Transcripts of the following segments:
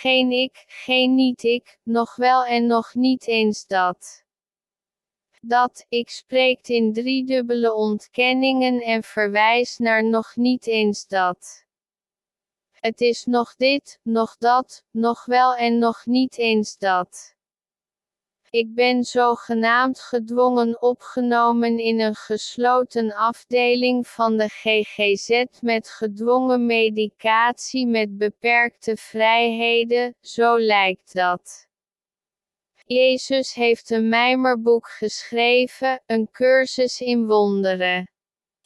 geen ik, geen niet-ik, nog wel en nog niet eens dat. Dat ik spreekt in driedubbele ontkenningen en verwijst naar nog niet eens dat. Het is nog dit, nog dat, nog wel en nog niet eens dat. Ik ben zogenaamd gedwongen opgenomen in een gesloten afdeling van de GGZ met gedwongen medicatie met beperkte vrijheden, zo lijkt dat. Jezus heeft een mijmerboek geschreven, een cursus in wonderen.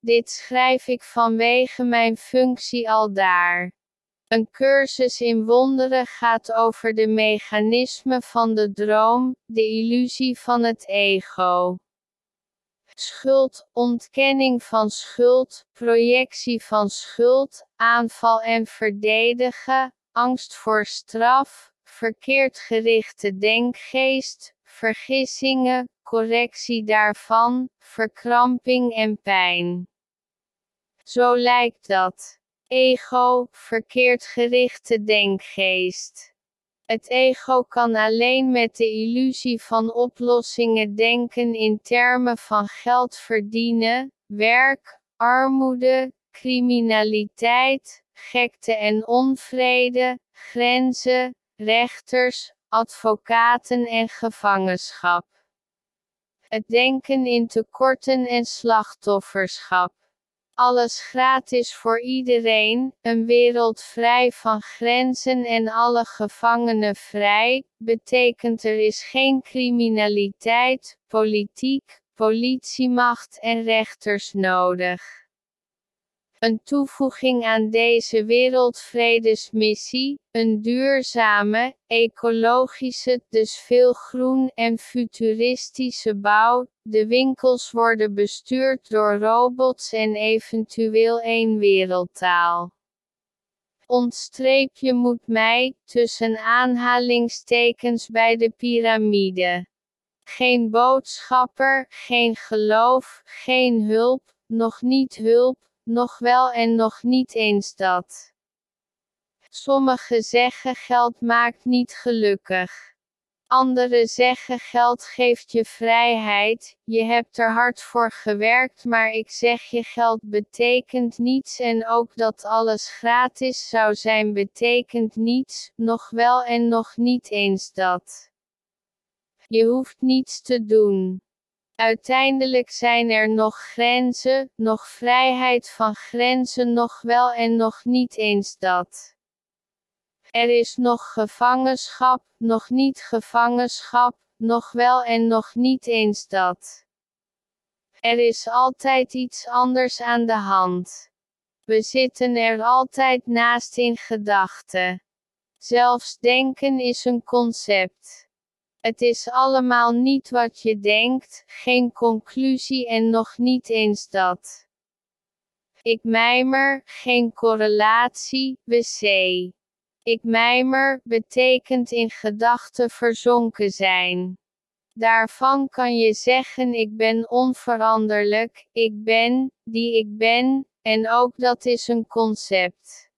Dit schrijf ik vanwege mijn functie al daar. Een cursus in wonderen gaat over de mechanismen van de droom, de illusie van het ego. Schuld, ontkenning van schuld, projectie van schuld, aanval en verdedigen, angst voor straf, verkeerd gerichte denkgeest, vergissingen, correctie daarvan, verkramping en pijn. Zo lijkt dat ego, verkeerd gerichte denkgeest. Het ego kan alleen met de illusie van oplossingen denken in termen van geld verdienen, werk, armoede, criminaliteit, gekte en onvrede, grenzen, rechters, advocaten en gevangenschap. Het denken in tekorten en slachtofferschap. Alles gratis voor iedereen, een wereld vrij van grenzen en alle gevangenen vrij, betekent er is geen criminaliteit, politiek, politiemacht en rechters nodig. Een toevoeging aan deze wereldvredesmissie, een duurzame, ecologische, dus veel groen en futuristische bouw. De winkels worden bestuurd door robots en eventueel één wereldtaal. Ontstreepje moet mij, tussen aanhalingstekens bij de piramide. Geen boodschapper, geen geloof, geen hulp, nog niet hulp, nog wel en nog niet eens dat. Sommigen zeggen geld maakt niet gelukkig. Anderen zeggen geld geeft je vrijheid, je hebt er hard voor gewerkt, maar ik zeg je geld betekent niets en ook dat alles gratis zou zijn betekent niets, nog wel en nog niet eens dat. Je hoeft niets te doen. Uiteindelijk zijn er nog grenzen, nog vrijheid van grenzen nog wel en nog niet eens dat. Er is nog gevangenschap, nog niet gevangenschap, nog wel en nog niet eens dat. Er is altijd iets anders aan de hand. We zitten er altijd naast in gedachten. Zelfs denken is een concept. Het is allemaal niet wat je denkt, geen conclusie en nog niet eens dat. Ik mijmer, geen correlatie, wc. Ik mijmer, betekent in gedachten verzonken zijn. Daarvan kan je zeggen ik ben onveranderlijk, ik ben, die ik ben, en ook dat is een concept.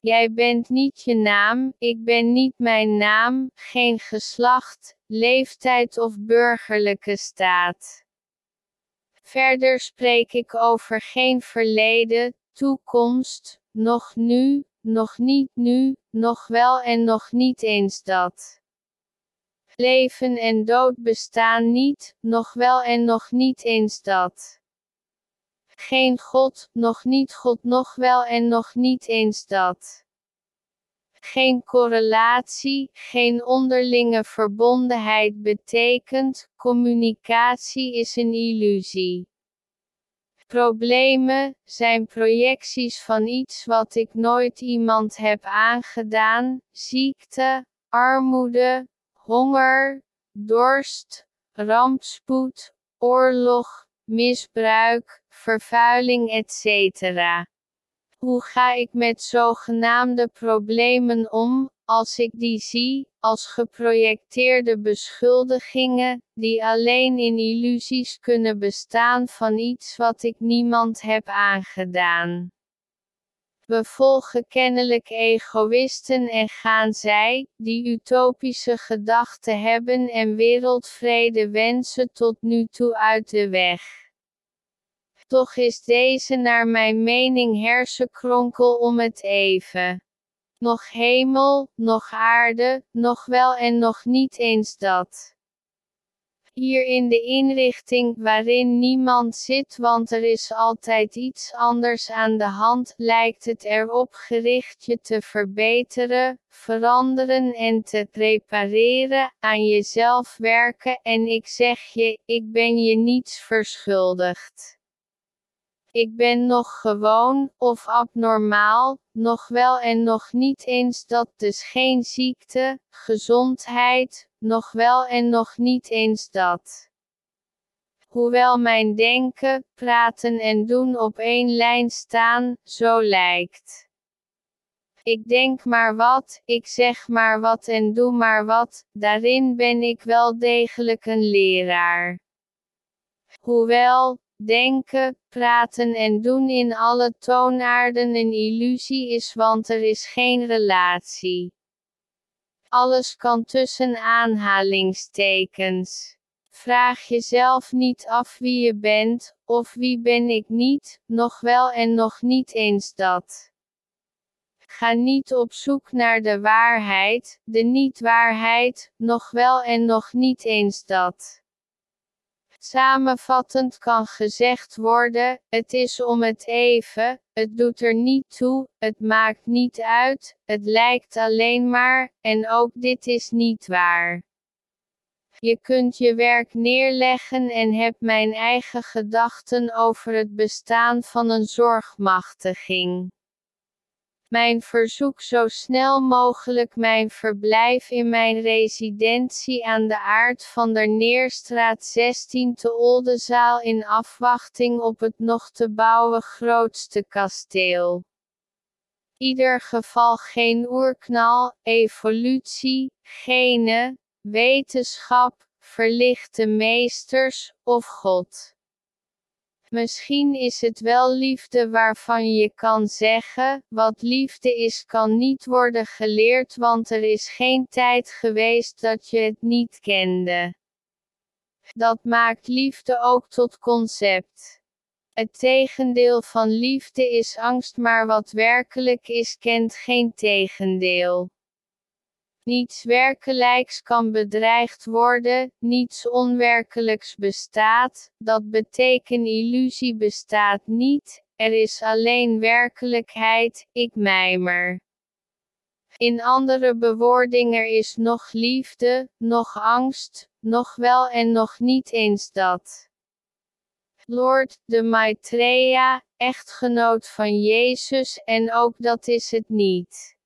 Jij bent niet je naam, ik ben niet mijn naam, geen geslacht, leeftijd of burgerlijke staat. Verder spreek ik over geen verleden, toekomst, nog nu, nog niet nu, nog wel en nog niet eens dat. Leven en dood bestaan niet, nog wel en nog niet eens dat geen God, nog niet God nog wel en nog niet eens dat. Geen correlatie, geen onderlinge verbondenheid betekent, communicatie is een illusie. Problemen zijn projecties van iets wat ik nooit iemand heb aangedaan, ziekte, armoede, honger, dorst, rampspoed, oorlog, misbruik, vervuiling etc. Hoe ga ik met zogenaamde problemen om, als ik die zie, als geprojecteerde beschuldigingen, die alleen in illusies kunnen bestaan van iets wat ik niemand heb aangedaan? We volgen kennelijk egoïsten en gaan zij, die utopische gedachten hebben en wereldvrede wensen tot nu toe uit de weg. Toch is deze naar mijn mening hersenkronkel om het even. Nog hemel, nog aarde, nog wel en nog niet eens dat. Hier in de inrichting waarin niemand zit, want er is altijd iets anders aan de hand, lijkt het erop gericht je te verbeteren, veranderen en te repareren, aan jezelf werken en ik zeg je, ik ben je niets verschuldigd. Ik ben nog gewoon, of abnormaal, nog wel en nog niet eens dat dus geen ziekte, gezondheid, nog wel en nog niet eens dat. Hoewel mijn denken, praten en doen op één lijn staan, zo lijkt. Ik denk maar wat, ik zeg maar wat en doe maar wat, daarin ben ik wel degelijk een leraar. Hoewel, denken, praten en doen in alle toonaarden een illusie is want er is geen relatie. Alles kan tussen aanhalingstekens. Vraag jezelf niet af wie je bent, of wie ben ik niet, nog wel en nog niet eens dat. Ga niet op zoek naar de waarheid, de niet-waarheid, nog wel en nog niet eens dat. Samenvattend kan gezegd worden: het is om het even, het doet er niet toe, het maakt niet uit, het lijkt alleen maar, en ook dit is niet waar. Je kunt je werk neerleggen en heb mijn eigen gedachten over het bestaan van een zorgmachtiging. Mijn verzoek zo snel mogelijk mijn verblijf in mijn residentie aan de Aard van der Neerstraat 16 te Oldenzaal in afwachting op het nog te bouwen grootste kasteel. Ieder geval geen oerknal, evolutie, gene, wetenschap, verlichte meesters, of God. Misschien is het wel liefde waarvan je kan zeggen, wat liefde is kan niet worden geleerd want er is geen tijd geweest dat je het niet kende. Dat maakt liefde ook tot concept. Het tegendeel van liefde is angst maar wat werkelijk is kent geen tegendeel. Niets werkelijks kan bedreigd worden, niets onwerkelijks bestaat, dat betekent illusie bestaat niet, er is alleen werkelijkheid, ik mijmer. In andere bewoordingen is nog liefde, nog angst, nog wel en nog niet eens dat. Lord, de Maitreya, echtgenoot van Jezus en ook dat is het niet.